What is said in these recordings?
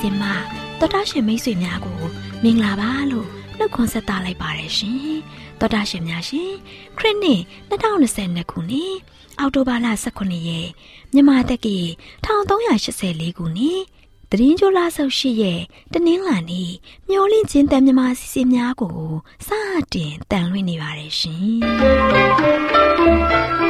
စီစဉ်မှာတော်တာရှင်မိတ်ဆွေများကိုမင်္ဂလာပါလို့နှုတ်ခွန်းဆက်သလိုက်ပါတယ်ရှင်တော်တာရှင်များရှင်ခရစ်နှစ်2022ခုနှစ်အောက်တိုဘာလ18ရက်မြန်မာတက္ကီ1384ခုနှစ်တရင်ချိုလာဆုပ်ရှိရဲ့တနင်္လာနေ့မျောလင့်ချင်းတန်မြမာစီစီများကိုစတင်တန်လွှင့်နေပါတယ်ရှင်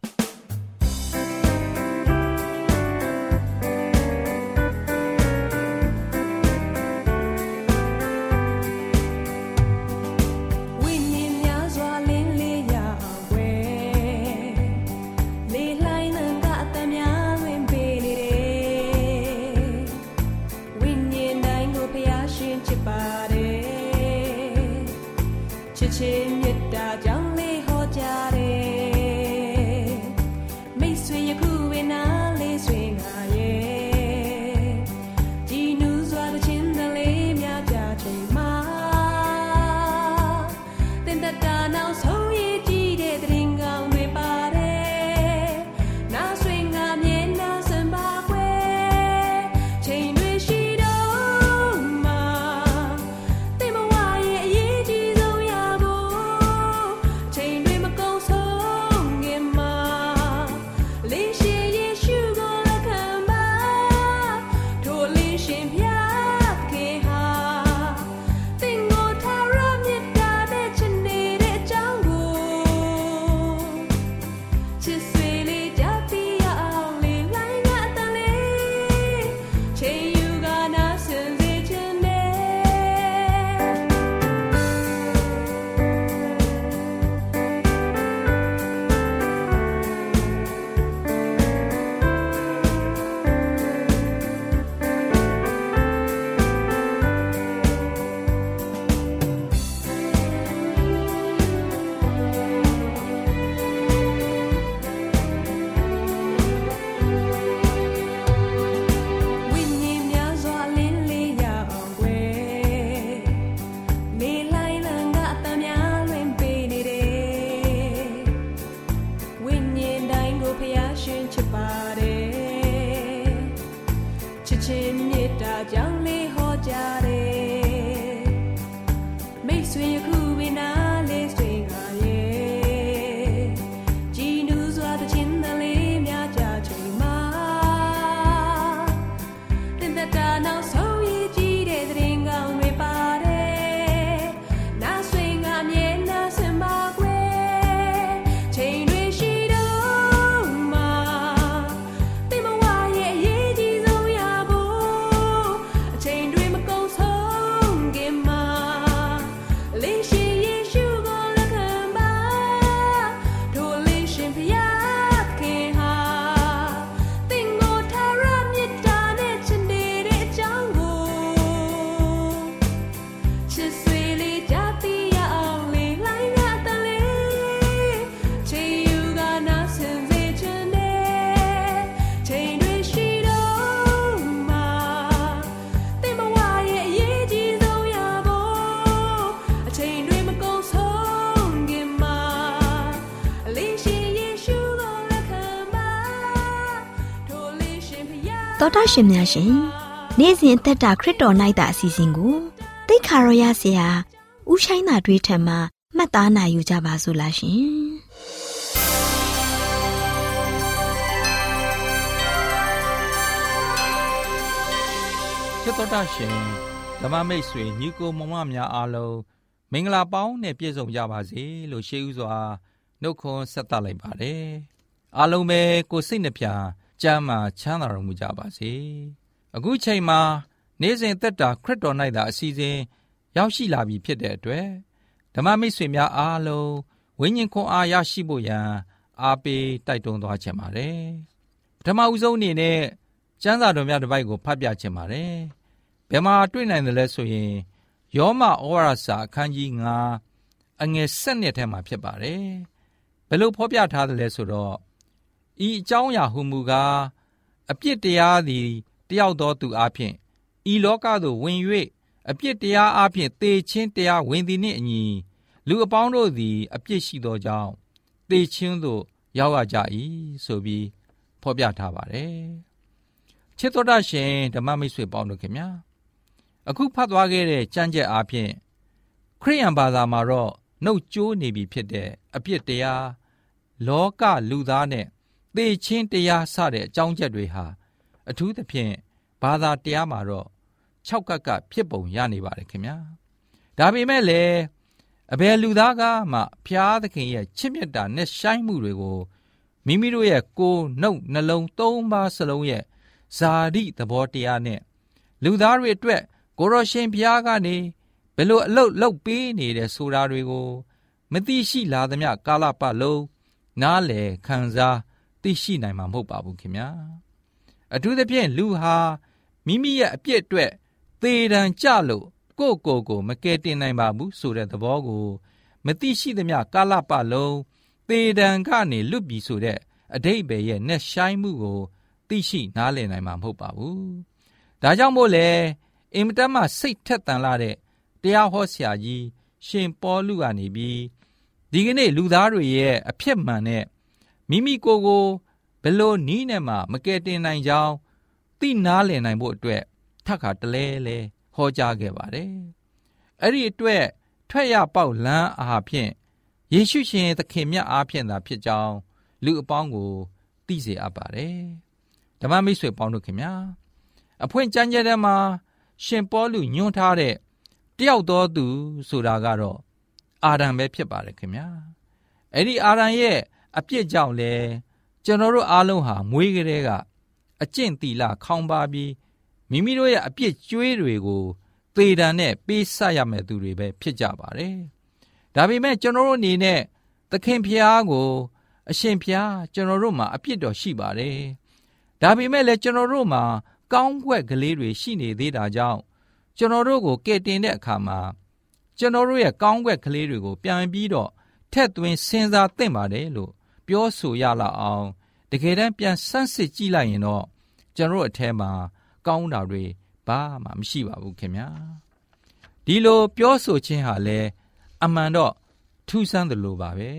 တော်တာရှင်များရှင်နေ့စဉ်အသက်တာခရစ်တော်၌တာအစီအစဉ်ကိုတိတ်ခါရောရဆရာဥဆိုင်သာတွေးထံမှာမှတ်သားနိုင်ယူကြပါစို့လားရှင်ချစ်တော်တာရှင်ဓမ္မမိတ်ဆွေညီကိုမမများအားလုံးမင်္ဂလာပေါင်းနဲ့ပြည့်စုံကြပါစေလို့ရှေးဥစွာနှုတ်ခွန်းဆက်သလိုက်ပါတယ်အားလုံးပဲကိုစိတ်နှပြ ကျမ်းမာချမ်းသာတော်မူကြပါစေအခုချိန်မှာနေ့စဉ်သက်တာခရစ်တော်၌သာအစီအစဉ်ရောက်ရှိလာပြီဖြစ်တဲ့အတွက်ဓမ္မမိတ်ဆွေများအားလုံးဝိညာဉ်ခွန်အားရရှိဖို့ရန်အားပေးတိုက်တွန်းသွားခြင်းပါတယ်ပထမဦးဆုံးအနေနဲ့ကျမ်းစာတော်များတစ်ပိုက်ကိုဖတ်ပြခြင်းပါတယ်ဘယ်မှာတွေ့နိုင်တယ်လဲဆိုရင်ယောမဩဝါဒစာအခန်းကြီး9အငယ်7နှစ်ထဲမှာဖြစ်ပါတယ်။ဘယ်လိုဖော်ပြထားသလဲဆိုတော့ ဤအကြောင်းအရာဟုမူကားအပြစ်တရားသည်တယောက်သောသူအဖျင်ဤလောကသို့ဝင်၍အပြစ်တရားအဖျင်သေခြင်းတရားဝင်သည်နှင့်အညီလူအပေါင်းတို့သည် အပြစ်ရှိသောကြောင့်သေခြင်းသို့ရောက်ရကြ၏ဆိုပြီးဖော်ပြထားပါတယ်။ချစ်တော်တရှင်ဓမ္မမိတ်ဆွေပေါင်းတို့ခင်ဗျာအခုဖတ်သွားခဲ့တဲ့ကြံ့ကြက်အားဖြင့်ခရိယန်ဘာသာမှာတော့နှုတ်ကြိုးနေပြီဖြစ်တဲ့အပြစ်တရားလောကလူသားနဲ့ သေချင်းတရားစတဲ့အကြောင်းချက်တွေဟာအထူးသဖြင့်ဘာသာတရားမှာတော့၆ကပ်ကဖြစ်ပုံရနေပါတယ်ခင်ဗျာဒါပေမဲ့လည်းအဘယ်လူသားကမှဖျားသခင်ရဲ့ချစ်မြတ်တာနဲ့ဆိုင်မှုတွေကိုမိမိတို့ရဲ့ကိုယ်နှုတ်နှလုံးသုံးပါးစလုံးရဲ့ဇာတိသဘောတရားနဲ့လူသားတွေအတွက်ကိုရရှင်ဘုရားကနေဘယ်လိုအလုတ်လုတ်ပေးနေတဲ့ဆိုတာတွေကို မသိရှိလာသမျှကာလပတ်လုံးနားလေခံစား သိရှိနိုင်မှာမဟုတ်ပါဘူးခင်ဗျာအထူးသဖြင့်လူဟာမိမိရဲ့အပြစ်အတွက်သေတံကြလို့ကိုယ့်ကိုယ်ကိုမကယ်တင်နိုင်ပါဘူးဆိုတဲ့သဘောကိုမသိရှိသမျှကာလပတ်လုံးသေတံကနေလွတ်ပြီဆိုတဲ့အတိတ်ပဲရဲ့နဲ့ဆိုင်မှုကိုသိရှိနားလည်နိုင်မှာမဟုတ်ပါဘူးဒါကြောင့်မို့လဲအင်မတန်မှစိတ်ထက်သန်လာတဲ့တရားဟောဆရာကြီးရှင်ပေါလုကနေပြီးဒီကနေ့လူသားတွေရဲ့အဖြစ်မှန်တဲ့ မိမိကိုယ်ကိုဘယ်လိုနီးနဲ့မှမကယ်တင်နိုင်ကြောင်းသိနာလည်နိုင်ဖို့အတွက်ထပ်ခါတလဲလဲဟောကြားခဲ့ပါတယ်။အဲ့ဒီအတွက်ထွက်ရပေါက်လန်းအားဖြင့်ယေရှုရှင်သခင်မြတ်အားဖြင့်သာဖြစ်ကြောင်းလူအပေါင်းကိုသိစေအပ်ပါတယ်။ဓမ္မမိတ်ဆွေပေါင်းတို့ခင်ဗျာအဖွင့်ကြမ်းကြဲတဲ့မှာရှင်ပေါလုညွှန်းထားတဲ့တယောက်တော်သူဆိုတာကတော့အာဒံပဲဖြစ်ပါတယ်ခင်ဗျာအဲ့ဒီအာဒံရဲ့ အပြစ်ကြောင့်လဲကျွန်တော်တို့အားလုံးဟာမွေးကလေးကအကျင့်တီလာခေါင်းပါပြီးမိမိတို့ရဲ့အပြစ်ကြွေးတွေကိုသေတံနဲ့ပေးဆက်ရမယ့်သူတွေပဲဖြစ်ကြပါတယ်ဒါပေမဲ့ကျွန်တော်တို့အနေနဲ့သခင်ဖျားကို အရှင်ဖျားကျွန်တော်တို့မှာအပြစ်တော်ရှိပါတယ်ဒါပေမဲ့လည်းကျွန်တော်တို့မှာကောင်းွက်ကလေးတွေရှိနေသေးတာကြောင့်ကျွန်တော်တို့ကိုကယ်တင်တဲ့အခါမှာကျွန်တော်တို့ရဲ့ကောင်းွက်ကလေးတွေကိုပြန်ပြီးတော့ထက်သွင်းစဉ်းစားသင့်ပါတယ်လို့ ပြောဆိုရလာအောင်တကယ်တမ်းပြန်ဆန်းစစ်ကြည့်လိုက်ရင်တော့ကျွန်တော်တို့အထဲမှာကောင်းတာတွေဘာမှမရှိပါဘူးခင်ဗျာဒီလိုပြောဆိုခြင်းဟာလည်းအမှန်တော့ထူးဆန်းတယ်လို့ပါပဲ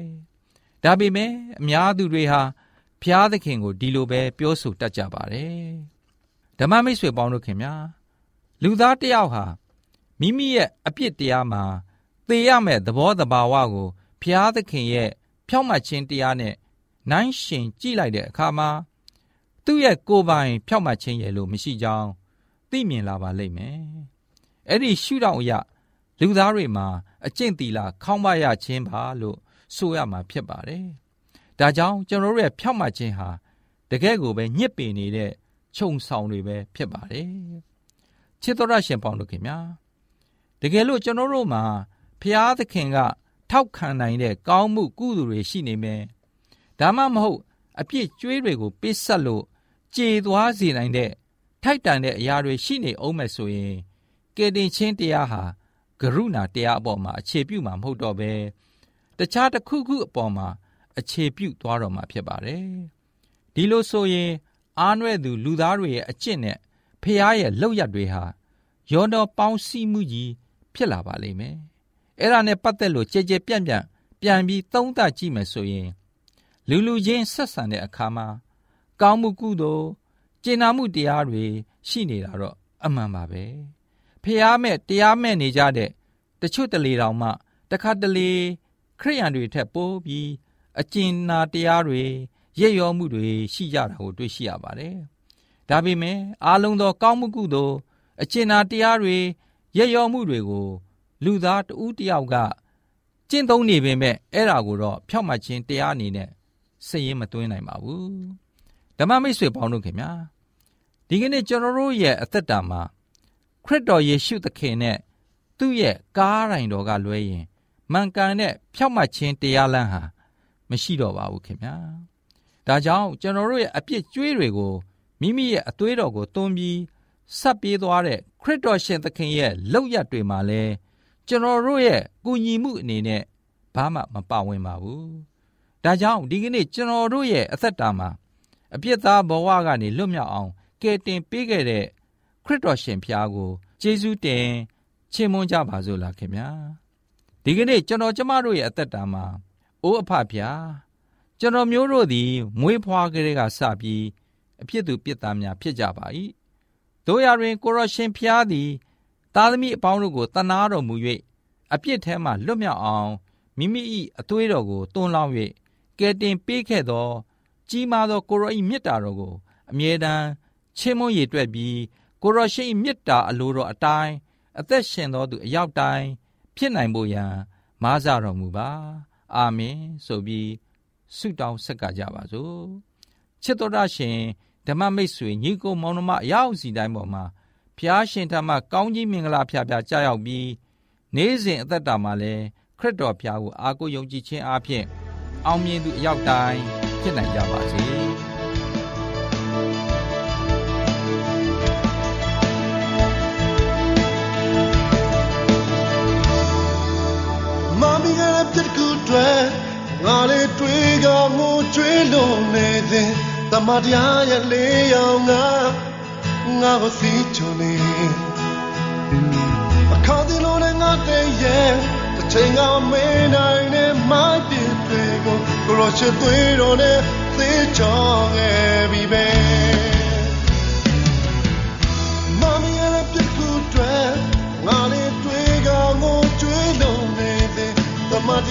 ဒါပေမဲ့အများသူတွေဟာဖျားသခင်ကိုဒီလိုပဲပြောဆိုတတ်ကြပါတယ်ဓမ္မမိတ်ဆွေပေါင်းတို့ခင်ဗျာလူသားတယောက်ဟာမိမိရဲ့အပြစ်တရားမှာသေရမယ့်သဘောတဘာဝကိုဖျားသခင်ရဲ့ဖြောင့်မတ်ခြင်းတရားနဲ့ နိုင်ရှင်ကြည့်လိုက်တဲ့အခါမှာသူ့ရဲ့ကိုယ်ပိုင်ဖြောင့်မတ်ခြင်းရဲ့လို့မရှိကြောင်းသိမြင်လာပါလိမ့်မယ်။အဲ့ဒီရှုထောင့်အရလူသားတွေမှာအကျင့်တီလာခေါင်းပါရခြင်းပါလို့ဆိုရမှာဖြစ်ပါတယ်။ဒါကြောင့်ကျွန်တော်တို့ရဲ့ဖြောင့်မတ်ခြင်းဟာတကယ်ကိုပဲညစ်ပေနေတဲ့ခြုံဆောင်တွေပဲဖြစ်ပါတယ်ချစ်တော်ရရှင်ပေါင်းတို့ခင်ဗျာတကယ်လို့ကျွန်တော်တို့မှာဖျားသခင်ကထောက်ခံနိုင်တဲ့ကောင်းမှုကုသိုလ်တွေရှိနေမယ် ဒါမှမဟုတ် အပြစ်ကြွေးတွေကိုပေးဆက်လို့ကြေသွားစေနိုင်တဲ့ထိုက်တန်တဲ့အရာတွေရှိနေအောင်မဲ့ဆိုရင်ကယ်တင်ခြင်းတရားဟာကရုဏာတရားအပေါ်မှာအခြေပြုမှာမဟုတ်တော့ဘဲတခြားတစ်ခုခုအပေါ်မှာအခြေပြုသွားတော့မှာဖြစ်ပါတယ်ဒီလိုဆိုရင်အားနွဲ့သူလူသားတွေရဲ့အကျင့်နဲ့ဖះရဲ့လောက်ရတွေဟာယောတော်ပေါင်းစည်းမှုကြီးဖြစ်လာပါလိမ့်မယ်။အဲ့ဒါနဲ့ပတ်သက်လို့ကြဲကြဲပြန့်ပြန့်ပြန်ပြီးသုံးသပ်ကြည့်မယ်ဆိုရင် လူလူချင်းဆက်ဆံတဲ့အခါမှာကောင်းမှုကုသိုလ်ကျင်နာမှုတရားတွေရှိနေတာတော့အမှန်ပါပဲ။ဖះမဲ့တရားမဲ့နေကြတဲ့တချို့တလေတောင်မှတခါတလေခရိယန်တွေထက်ပိုပြီးအကျဉ်းနာတရားတွေရက်ရောမှုတွေရှိကြတာကိုတွေ့ရှိရပါတယ်။ဒါပေမဲ့အားလုံးသော ကောင်းမှုကုသိုလ်အကျဉ်းနာတရားတွေရက်ရောမှုတွေကို လူသားတဦးတယောက်ကကျင့်သုံးနေပေမဲ့အဲ့ဒါကိုတော့ဖြောက်မှတ်ခြင်းတရားအနေနဲ့ စိတ်ရင်းမသွင်းနိုင်ပါဘူး။ဓမ္မမိတ်ဆွေပေါင်းတို့ခင်ဗျာဒီကနေ့ကျွန်တော်တို့ရဲ့အသက်တာမှာခရစ်တော်ယေရှုသခင်နဲ့သူ့ရဲ့ကားရိုင်တော်ကလွဲရင်မှန်ကန်တဲ့ဖြောက်မှတ်ခြင်းတရားလမ်းဟာမရှိတော့ပါဘူးခင်ဗျာ။ဒါကြောင့်ကျွန်တော်တို့ရဲ့အပြစ်ကြွေးတွေကိုမိမိရဲ့အသွေးတော်ကိုသွန်းပြီးဆက်ပြေးသွားတဲ့ခရစ်တော်ရှင်သခင်ရဲ့လောက်ရတွေမှာလဲကျွန်တော်တို့ရဲ့ကူညီမှုအနေနဲ့ဘာမှမပါဝင်ပါဘူး။ ဒါကြောင့်ဒီကနေ့ကျွန်တော်တို့ရဲ့အသက်တာမှာအပြစ်သားဘဝကနေလွတ်မြောက်အောင်ကယ်တင်ပေးခဲ့တဲ့ခရစ်တော်ရှင်ဖျားကိုကျေးဇူးတင်ချီးမွမ်းကြပါစို့လားခင်ဗျာ။ဒီကနေ့ကျွန်တော်ကျမတို့ရဲ့အသက်တာမှာအိုးအဖဖျားကျွန်တော်မျိုးတို့သည်မွေးဖွားကလေးကစပြီးအဖြစ်သူပြစ်သားများဖြစ်ကြပါ၏တို့ရတွင်ကိုရရှင်ဖျားသည်သားသမီးအပေါင်းတို့ကိုတနာတော်မူ၍အပြစ်ထဲမှလွတ်မြောက်အောင်မိမိ၏အသွေးတော်ကိုတွန်းလောင်း၍ ကယ်တင်ပေးခဲ့သော ကြီးမားသော ကိုရော၏မြတ်တာတော်ကို အမြဲတမ်းချီးမွမ်းရည်တွက်ပြီး ကိုရောရှင်၏မြတ်တာအလိုတော်အတိုင်းအသက်ရှင်သောသူအရောက်တိုင်းဖြစ်နိုင်ဖို့ရန်မားစတော်မူပါအာမင်ဆိုပြီးဆုတောင်းဆက်ကကြပါစို့ချစ်တော်ရရှင်ဓမ္မမိတ်ဆွေညီကိုမောင်နှမအရောက်စီတိုင်းပေါ်မှာဖျားရှင်ထမကောင်းကြီးမင်္ဂလာဖျားဖျားကြားရောက်ပြီး နေ့စဉ်အသက်တာမှာလည်းခရစ်တော်ဖျားကိုအားကိုးယုံကြည်ခြင်းအပြင် အောင်မြင်သူအရောက်တိုင်းဖြစ်နိုင်ကြပါစေမမီကလည်းပြစ်ကူတွေငါလေးတွေးကငိုကြွေးလုံးနေတဲ့တမတရားရဲ့လေးရောင်ငါငါကိုစီချုံနေအခါဒီလိုနဲ့ငါတဲ့ရဲ့တစ်ချိန်ကမေးနိုင်တဲ့မိုက် ပြစ်တွေကိုကိုလိုချစ်သွေးတော်နဲ့သေချောင်းငယ်ပြီးပဲမမီရဲ့ပြစ်ကူတွေငါလေးတွေးကငိုကြွေးလုံးနေတဲ့တမတ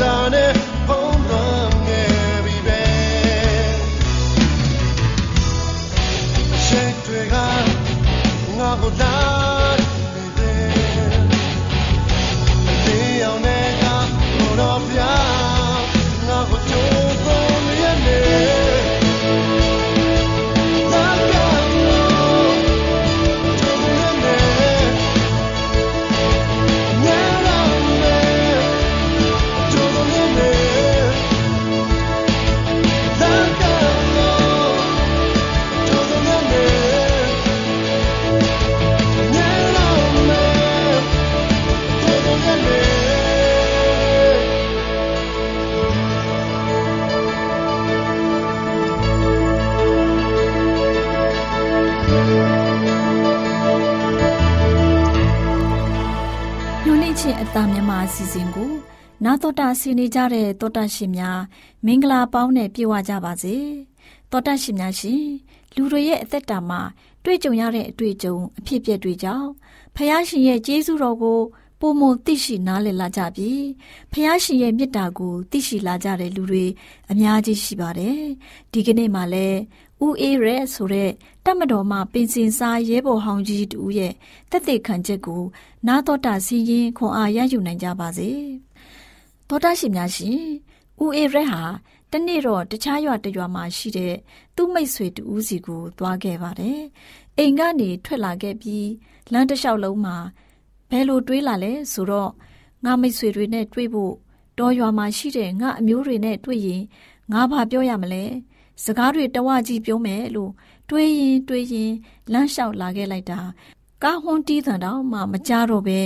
ရောရှ အစီအစဉ်ကို နာတော်တာဆင်းနေကြတဲ့တောတာရှင်များမင်္ဂလာပေါင်းနဲ့ပြည့်ဝကြပါစေတောတာရှင်များရှင်လူတွေရဲ့အသက်တာမှာတွေ့ကြုံရတဲ့အတွေ့အကြုံအဖြစ်အပျက်တွေကြောင့်ဖះရှင်ရဲ့ကျေးဇူးတော်ကိုပုံမသိရှိနားလည်လာကြပြီဖះရှင်ရဲ့မေတ္တာကိုသိရှိလာကြတဲ့လူတွေအများကြီးရှိပါတယ်ဒီကနေ့မှလည်း ဦးအေးရဲဆိုတဲ့တတ်မတော်မှပင်စင်စားရဲဘော်ဟောင်းကြီးတူရဲ့တက်တဲ့ခံချက်ကို နာတော်တာစီရင်ခွန်အားရယူနိုင်ကြပါစေ။သောတာရှင်များရှင်ဦးအေးရဲဟာတနေ့တော့တခြားရွာတရွာမှာရှိတဲ့သူ့မိတ်ဆွေတူဦးစီကိုသွားခဲ့ပါတယ်။အိမ်ကနေထွက်လာခဲ့ပြီးလမ်းတစ်လျှောက်လုံးမှာဘယ်လိုတွေးလာလဲဆိုတော့ငါမိတ်ဆွေတွေနဲ့တွေ့ဖို့တော်ရွာမှာရှိတဲ့ငါအမျိုးတွေနဲ့တွေ့ရင်ငါဘာပြောရမလဲ စကားတွေတဝကြီးပြောမယ်လို့တွေးရင်တွေးရင်လမ်းလျှောက်လာခဲ့လိုက်တာကားဟွန်းတီးတန်တော့မှမကြတော့ပဲ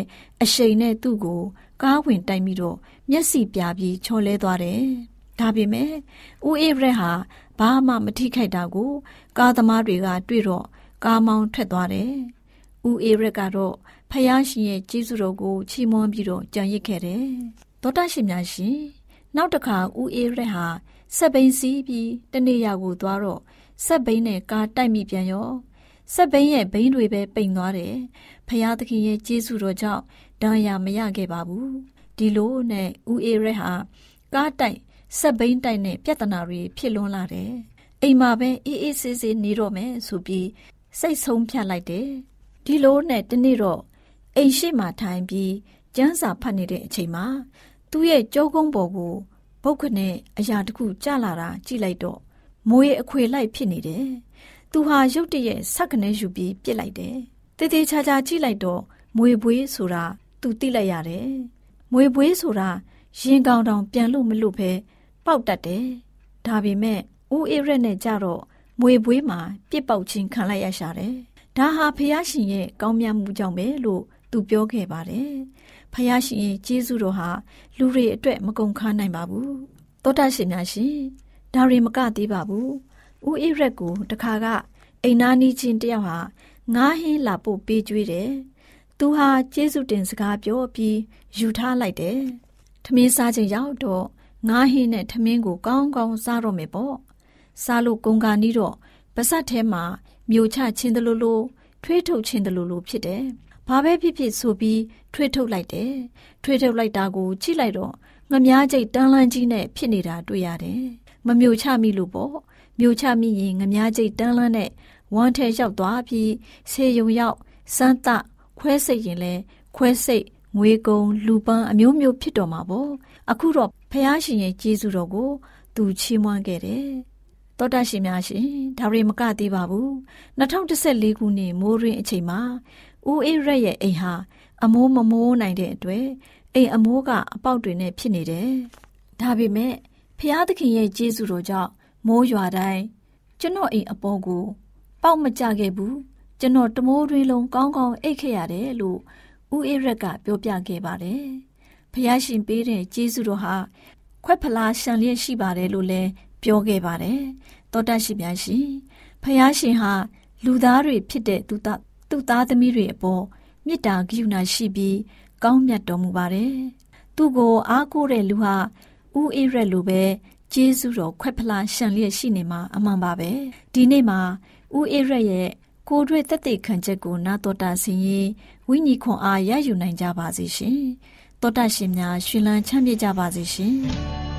အရှိန်နဲ့သူ့ကို ကားဝင်တိုက်ပြီးတော့မျက်စိပြပြီးချော်လဲသွားတယ်။ဒါပေမဲ့ဦးအေးရက်ဟာဘာမှမထိခိုက်တာကို ကားသမားတွေက တွေ့တော့ကားမောင်းထွက်သွားတယ်။ဦးအေးရက်ကတော့ဖယားရှင်ရဲ့ကျေးဇူးတော်ကိုချီးမွမ်းပြီးတော့ကြံရစ်ခဲ့တယ်။သောတာရှင်များရှင်နောက်တစ်ခါဦးအေးရက်ဟာ ဆက်ဘိန်းစီးပြီးတနေ့ရောက်ကိုသွားတော့ဆက်ဘိန်းနဲ့ကားတိုက်မိပြန်ရောဆက်ဘိန်းရဲ့ဘိန်းတွေပဲပိန်သွားတယ်ဖယားသခင်ရဲ့ကျေးဇူးတော်ကြောင့်ဒဏ်ရာမရခဲ့ပါဘူးဒီလိုနဲ့ဦးအေးရက်ဟာကားတိုက်ဆက်ဘိန်းတိုက်နဲ့ပြဿနာတွေဖြစ်လွန်းလာတယ်အိမ်မှာပဲအေးအေးဆေးဆေးနေတော့မယ်ဆိုပြီးစိတ်ဆုံးဖြတ်လိုက်တယ်ဒီလိုနဲ့တနေ့တော့အိမ်ရှိမှထိုင်ပြီးကျန်းစာဖတ်နေတဲ့အချိန်မှာသူ့ရဲ့ကြောကုန်းပေါ်ကို ပုတ်ခနဲ့အရာတခုကျလာတာကြည့်လိုက်တော့မိုးရဲ့အခွေလိုက်ဖြစ်နေတယ်။သူဟာရုတ်တရက်ဆက်ကနေယူပြီးပြစ်လိုက်တယ်။တေးသေးချာချာကြည့်လိုက်တော့မွေပွေးဆိုတာသူသိလိုက်ရတယ်။မွေပွေးဆိုတာရင်ကောင်တောင်ပြန်လို့မလို့ပဲပေါက်တတ်တယ်။ဒါပေမဲ့ဦးအေးရက်နဲ့ကြတော့မွေပွေးမှာပြစ်ပေါက်ခြင်းခံလိုက်ရရှာတယ်။ဒါဟာဖះရှင်ရဲ့ကောင်းမြတ်မှုကြောင့်ပဲလို့သူပြောခဲ့ပါတယ် ဖယားရှင်ရဲ့ကျေးဇူးတော်ဟာလူတွေအတွက်မကုန်ခန်းနိုင်ပါဘူးသောတာရှင်များရှင်ဒါရီမကသေးပါဘူးဦးအိရက်ကိုတခါကအိမ်နာနီးချင်းတယောက်ဟာငားဟင်းလာပို့ပေးကြွေးတယ်သူဟာကျေးဇူးတင်စကားပြောပြီးယူထားလိုက်တယ်ထမင်းစားချိန်ရောက်တော့ငားဟင်းနဲ့ထမင်းကိုကောင်းကောင်းစားတော့မယ်ပေါ့စားလို့ကုန်ကာနီးတော့ပါဇက်ထဲမှာမြို့ချချင်းတလူလူထွေးထုတ်ချင်းတလူလူဖြစ်တယ် ဘာပဲဖြစ်ဖြစ်ဆိုပြီးထွေးထုတ်လိုက်တယ်။ထွေးထုတ်လိုက်တာကိုကြည့်လိုက်တော့ငမားကျိတ်တန်းလန်းကြီးနဲ့ဖြစ်နေတာတွေ့ရတယ်။မမျိုးချမိလို့ပေါ့။မျိုးချမိရင်ငမားကျိတ်တန်းလန်းနဲ့ဝမ်းထဲရောက်သွားပြီးဆေယုံရောက်စမ်းသခွဲစိတ်ရင်လဲခွဲစိတ်ငွေကုံလူပန်းအမျိုးမျိုးဖြစ်တော်မှာပေါ့။အခုတော့ဖះရှင်ရဲ့ကျေးဇူးတော်ကို သူချီးမွမ်းခဲ့တယ်။တောတရှင်များရှင်ဒါရီမကသေးပါဘူး2014ခုနှစ်မိုးရင်းအချိန်မှာ ဦးအေးရက်ရဲ့အိမ်ဟာအမိုးမမိုးနိုင်တဲ့အတွက်အိမ်အမိုးကအပေါက်တွေနဲ့ဖြစ်နေတယ်။ဒါပေမဲ့ဖျားသခင်ရဲ့ကျေးဇူးတော်ကြောင့်မိုးရွာတိုင်းကျွန်တော်အိမ်အပေါ်ကိုပေါက်မကြခဲ့ဘူး။ကျွန်တော်တမိုးတွင်းလုံးကောင်းကောင်းအိတ်ခဲ့ရတယ်လို့ဦးအေးရက်ကပြောပြခဲ့ပါတယ်။ဖျားရှင်ပေးတဲ့ကျေးဇူးတော်ဟာခွက်ဖလားရှံလျက်ရှိပါတယ်လို့လည်းပြောခဲ့ပါတယ်။သောတရှိများရှင်ဖျားရှင်ဟာလူသားတွေဖြစ်တဲ့သူ သားသူ့သားသမီးတွေအပေါ်မေတ္တာကရုဏာရှိပြီးကောင်းမြတ်တော်မူပါတယ်။သူ့ကိုအားကိုးတဲ့လူဟာဦးအေးရက်လိုပဲကျေးဇူးတော်ခွက်ဖလားရှံလျက်ရှိနေမှာအမှန်ပါပဲ။ဒီနေ့မှာဦးအေးရက်ရဲ့ကိုယ်တွေ့သက်သေခံချက်ကိုနာတော်တာဆင်ရင်ဝိညာဉ်ခွန်အားရယူနိုင်ကြပါစေရှင်။တောတာရှင်များရှင်လန်းချမ်းမြေ့ကြပါစေရှင်။ချင်း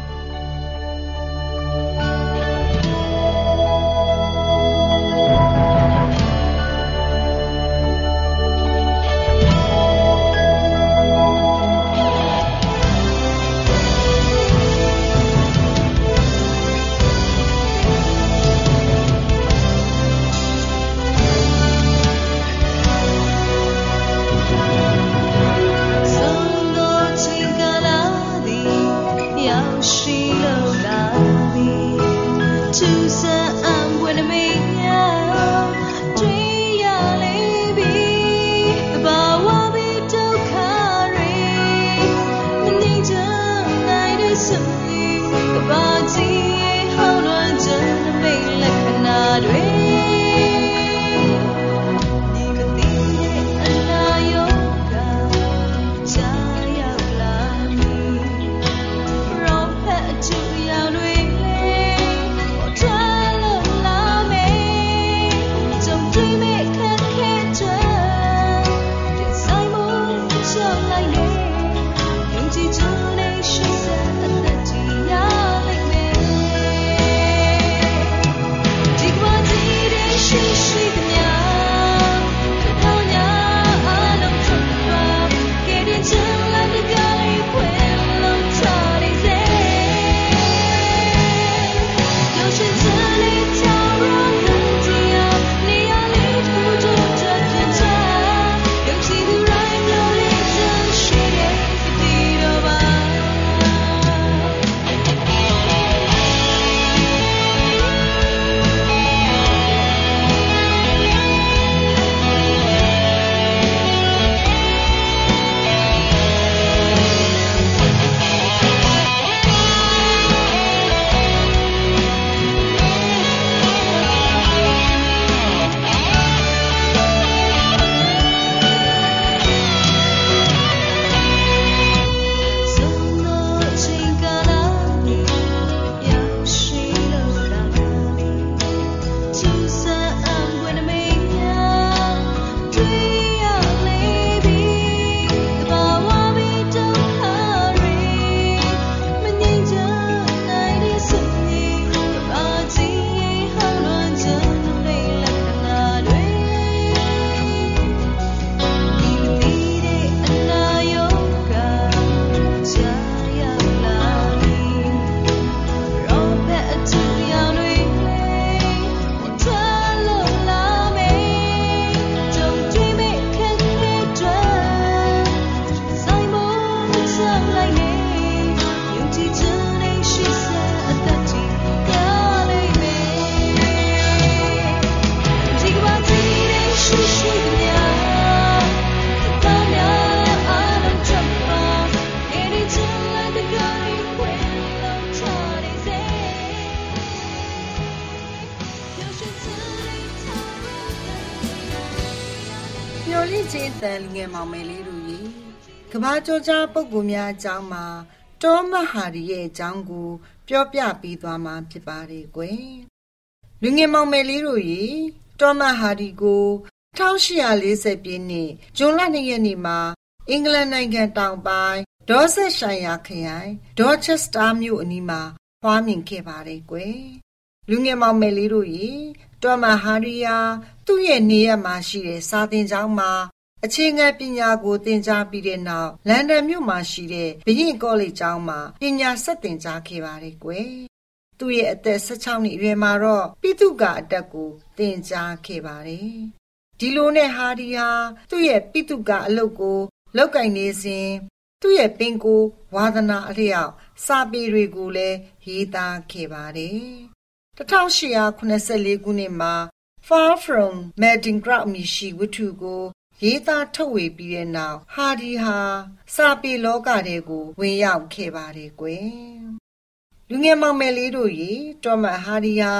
တန်ငယ်မောင်မယ်လေးတို့ရေကဘာကျော်ကြားပုဂ္ဂိုလ်များအကြောင်းမှာတောမဟာရီရဲ့အကြောင်းကို ပြောပြပေးသွားမှာဖြစ်ပါတယ်ကွယ်လူငယ်မောင်မယ်လေးတို့ရေတောမဟာရီကို1840ပြည့်နှစ်ဇွန်လ2ရက်နေ့မှာအင်္ဂလန်နိုင်ငံတောင်ပိုင်းဒေါ်ဆက်ဆိုင်ယာခရိုင်ဒေါ်ချက်စတာမြို့အနီးမှာဖွားမြင်ခဲ့ပါတယ်ကွယ်လူငယ်မောင်မယ်လေးတို့ရေတော်မဟာရီယာသူ့ရဲ့နေရမှာရှိတဲ့စာသင်ကျောင်းမှာ အခြေခံပညာကိုသင်ကြားပြီးတဲ့နောက်လန်ဒန်မြို့မှာရှိတဲ့ဘရင်ကောလိပ်ကျောင်းမှာပညာဆက်သင်ကြားခဲ့ပါတယ်ကွယ်သူ့ရဲ့အသက်16နှစ်အရွယ်မှာတော့ပိတုကအတက်ကိုသင်ကြားခဲ့ပါတယ်ဒီလိုနဲ့ဟာဒီဟာသူ့ရဲ့ပိတုကအလုပ်ကိုလောက်ကင်နေစဉ်သူ့ရဲ့ပင်ကိုဝါသနာအလျောက်စာပေတွေကိုလည်းရေးသားခဲ့ပါတယ်1884ခုနှစ်မှာ Far From Meldingcraft မီရှိဝတ္ထုကို ရေးသားထုတ်ဝေပြီးတဲ့နောက်ဟာဒီဟာစာပေလောကထဲကိုဝင်ရောက်ခဲ့ပါတယ်ကွယ်လူငယ်မောင်မယ်လေးတို့ရေတော်မဟာဒီဟာ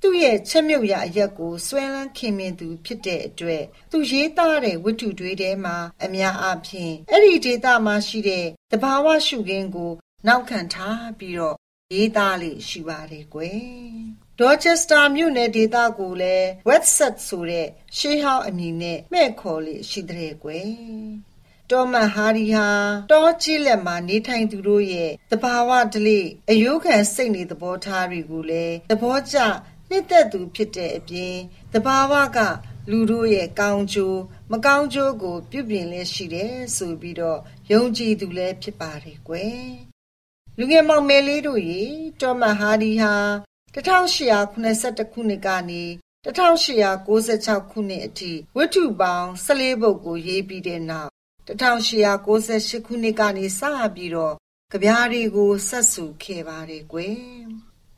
သူ့ရဲ့ချက်မြုပ်ရအရက်ကိုဆွဲလန်းခင်မင်သူဖြစ်တဲ့အတွက်သူရေးသားတဲ့ဝတ္ထုတွေထဲမှာအများအားဖြင့်အဲ့ဒီဒေတာမှာရှိတဲ့တဘာဝရှုခင်းကို နောက်ခံထားပြီးတော့ ရေးသားလေးရှိပါတယ်ကွယ်ဒေါ်ချက်စတာမြို့နယ်ဒေသကိုလည်း Westset ဆိုတဲ့ရှေးဟောင်းအမည်နဲ့မှဲ့ခေါ်လေးရှိတဲ့ကွယ်တော်မဟာရီဟာတောကြီးလက်မှာနေထိုင်သူတို့ရဲ့တဘာဝဓလေ့အယုခံစိတ်နေသဘောထားတွေကိုလည်းသဘောကျနှစ်သက်သူဖြစ်တဲ့အပြင်တဘာဝကလူတို့ရဲ့ကောင်းကျိုးမကောင်းကျိုးကို ပြုပြင်လဲရှိတယ်ဆိုပြီးတော့ယုံကြည်သူလည်းဖြစ်ပါတယ်ကွယ် လူငယ်မောင်မယ်လေးတို့ရေတော်မဟာဒီဟာ1882ခုနှစ်ကနေ1896ခုနှစ်အထိဝတ္ထုပေါင်း14ပုဒ်ကိုရေးပြီးတဲ့နောက်1898ခုနှစ်ကနေစပြီးတော့ကြပြားတွေကိုဆက်စုခဲ့ပါတယ်ကွယ်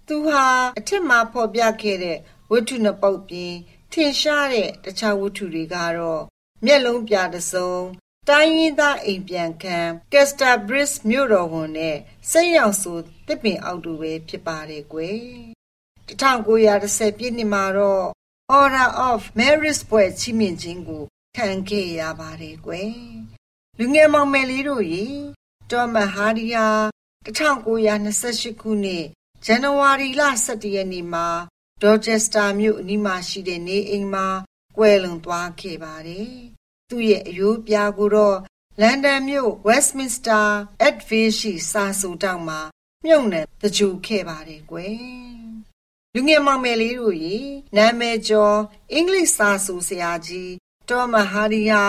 သူဟာအထက်မှာဖော်ပြခဲ့တဲ့ဝတ္ထုနှစ်ပုဒ်ပြင်ထင်ရှားတဲ့တခြားဝတ္ထုတွေကတော့မျက်လုံးပြတစုံ တိုင်းရင်းသားအိမ်ပြန်ခံကက်စတာဘရစ်မြို့တော်ဝန်နဲ့စိတ်ရောက်ဆိုတစ်ပင်အောက်တူပဲဖြစ်ပါတယ်ကွယ်1910ပြည့်နှစ်မှာတော့ Order of Merit ပွဲချီးမြှင့်ခြင်းကိုခံခဲ့ရပါတယ်ကွယ်လူငယ်မောင်မယ်လေးတို့ရေတော်မဟာရီယာ1928ခုနှစ်ဇန်နဝါရီလ17ရက်နေ့မှာဒေါ်ချက်စတာမြို့အနီးမှာရှိတဲ့နေအိမ်မှာကွယ်လွန်သွားခဲ့ပါတယ် သူ့ရဲ့အယိုးပြာကိုတော့လန်ဒန်မြို့ Westminster Abbey ရှိစာဆိုတောင်မှာမြုပ်နှံတကြိုခဲ့ပါတယ်ကွယ်လူငယ်မောင်မယ်လေးတို့ရေနာမည်ကျော်အင်္ဂလိပ်စာဆိုဆရာကြီးတော်မဟာရီယာ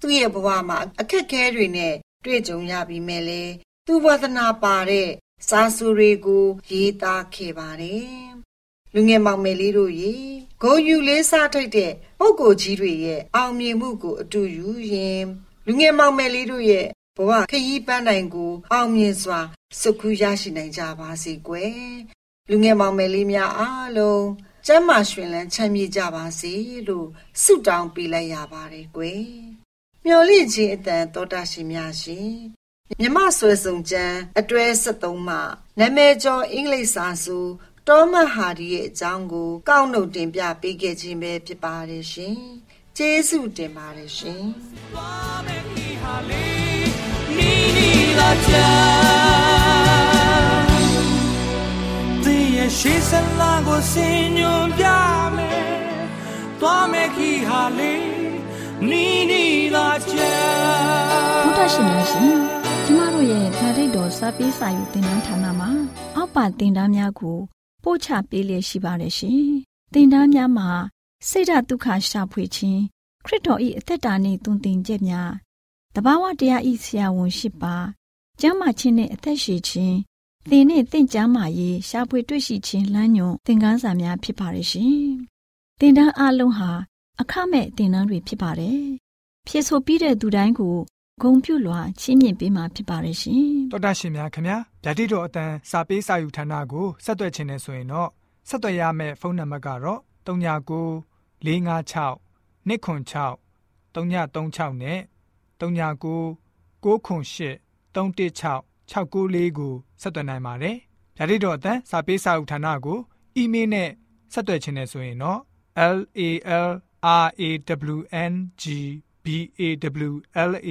သူ့ရဲ့ဘဝမှာအခက်ခဲတွေနဲ့တွေ့ကြုံရပြီးမဲ့လေသူဝါသနာပါတဲ့စာဆိုတွေကိုရေးသားခဲ့ပါတယ် လူငယ်မောင်မယ်လေးတို့ရေဂုံယူလေးစားထိုက်တဲ့ပုဂ္ဂိုလ်ကြီးတွေရဲ့အောင်မြင်မှုကိုအတူယူရင်လူငယ်မောင်မယ်လေးတို့ရဲ့ဘဝခရီးပန်းနိုင်ကို အောင်မြင်စွာစုခူးရရှိနိုင်ကြပါစေကွယ်လူငယ်မောင်မယ်လေးများအားလုံးကျမ်းမာရှင်လန်းချမ်းမြေ့ကြပါစေလို့ဆုတောင်းပေးလိုက်ရပါတယ်ကွယ်မျော်လင့်ခြင်းအတန်တော်တာရှင်များရှင်မြမဆွေစုံကျမ်းအတွဲ73မှာနာမည်ကျော်အင်္ဂလိပ်စာစု တောမတ်ဟာဒီရဲ့အကြောင်းကို ကောက်နှုတ်တင်ပြပေးခဲ့ခြင်းပဲဖြစ်ပါတယ်ရှင်။ကျေးဇူးတင်ပါတယ်ရှင်။ရှေးစလာကိုစင်ညွန်ပြမယ်။သွားမယ်ခီဟာလေးနီးနီးလာချာဘုဒ္ဓရှင်များရှင်ကျမတို့ရဲ့ဓာတ်တော်စပေးစာယူတင်နန်းဌာနမှာအောက်ပါတင်ဒားများကို ပို့ချပေးလျက်ရှိပါတယ်ရှင်။တင်ဒားများမှာဆိဒ္ဓတုခရှာဖွေခြင်းခရစ်တော်၏အသက်တာနှင့်တုန်တင်ချက်များတဘာဝတရားဤဆရာဝန်ရှိပါကျမ်းမာခြင်းနှင့်အသက်ရှိခြင်းသင်နှင့်တင့်ကြမာရေးရှားဖွေတွေ့ရှိခြင်းလမ်းညွန်သင်ခန်းစာများဖြစ်ပါရဲ့ရှင်။တင်ဒန်းအလုံးဟာအခမဲ့တင်ဒန်းတွေဖြစ်ပါတယ်။ဖြစ်ဆိုပြီးတဲ့သူတိုင်းကို ဂုံပြုလွှာချီးမြှင့်ပေးမှာဖြစ်ပါရဲ့ရှင်။တော်တာရှင်များခင်ဗျာဓာတိတော်အတန်းစာပေးစာယူဌာနကိုဆက်သွယ်ခြင်းနဲ့ဆိုရင်တော့ဆက်သွယ်ရမယ့်ဖုန်းနံပါတ်ကတော့39 656 296 336နဲ့39 98 316 694ကိုဆက်သွင်းနိုင်ပါတယ်။ဓာတိတော်အတန်းစာပေးစာဥထာဏာကိုအီးမေးလ်နဲ့ဆက်သွယ်ခြင်းနဲ့ဆိုရင်တော့ l a l r a w n g b a w l a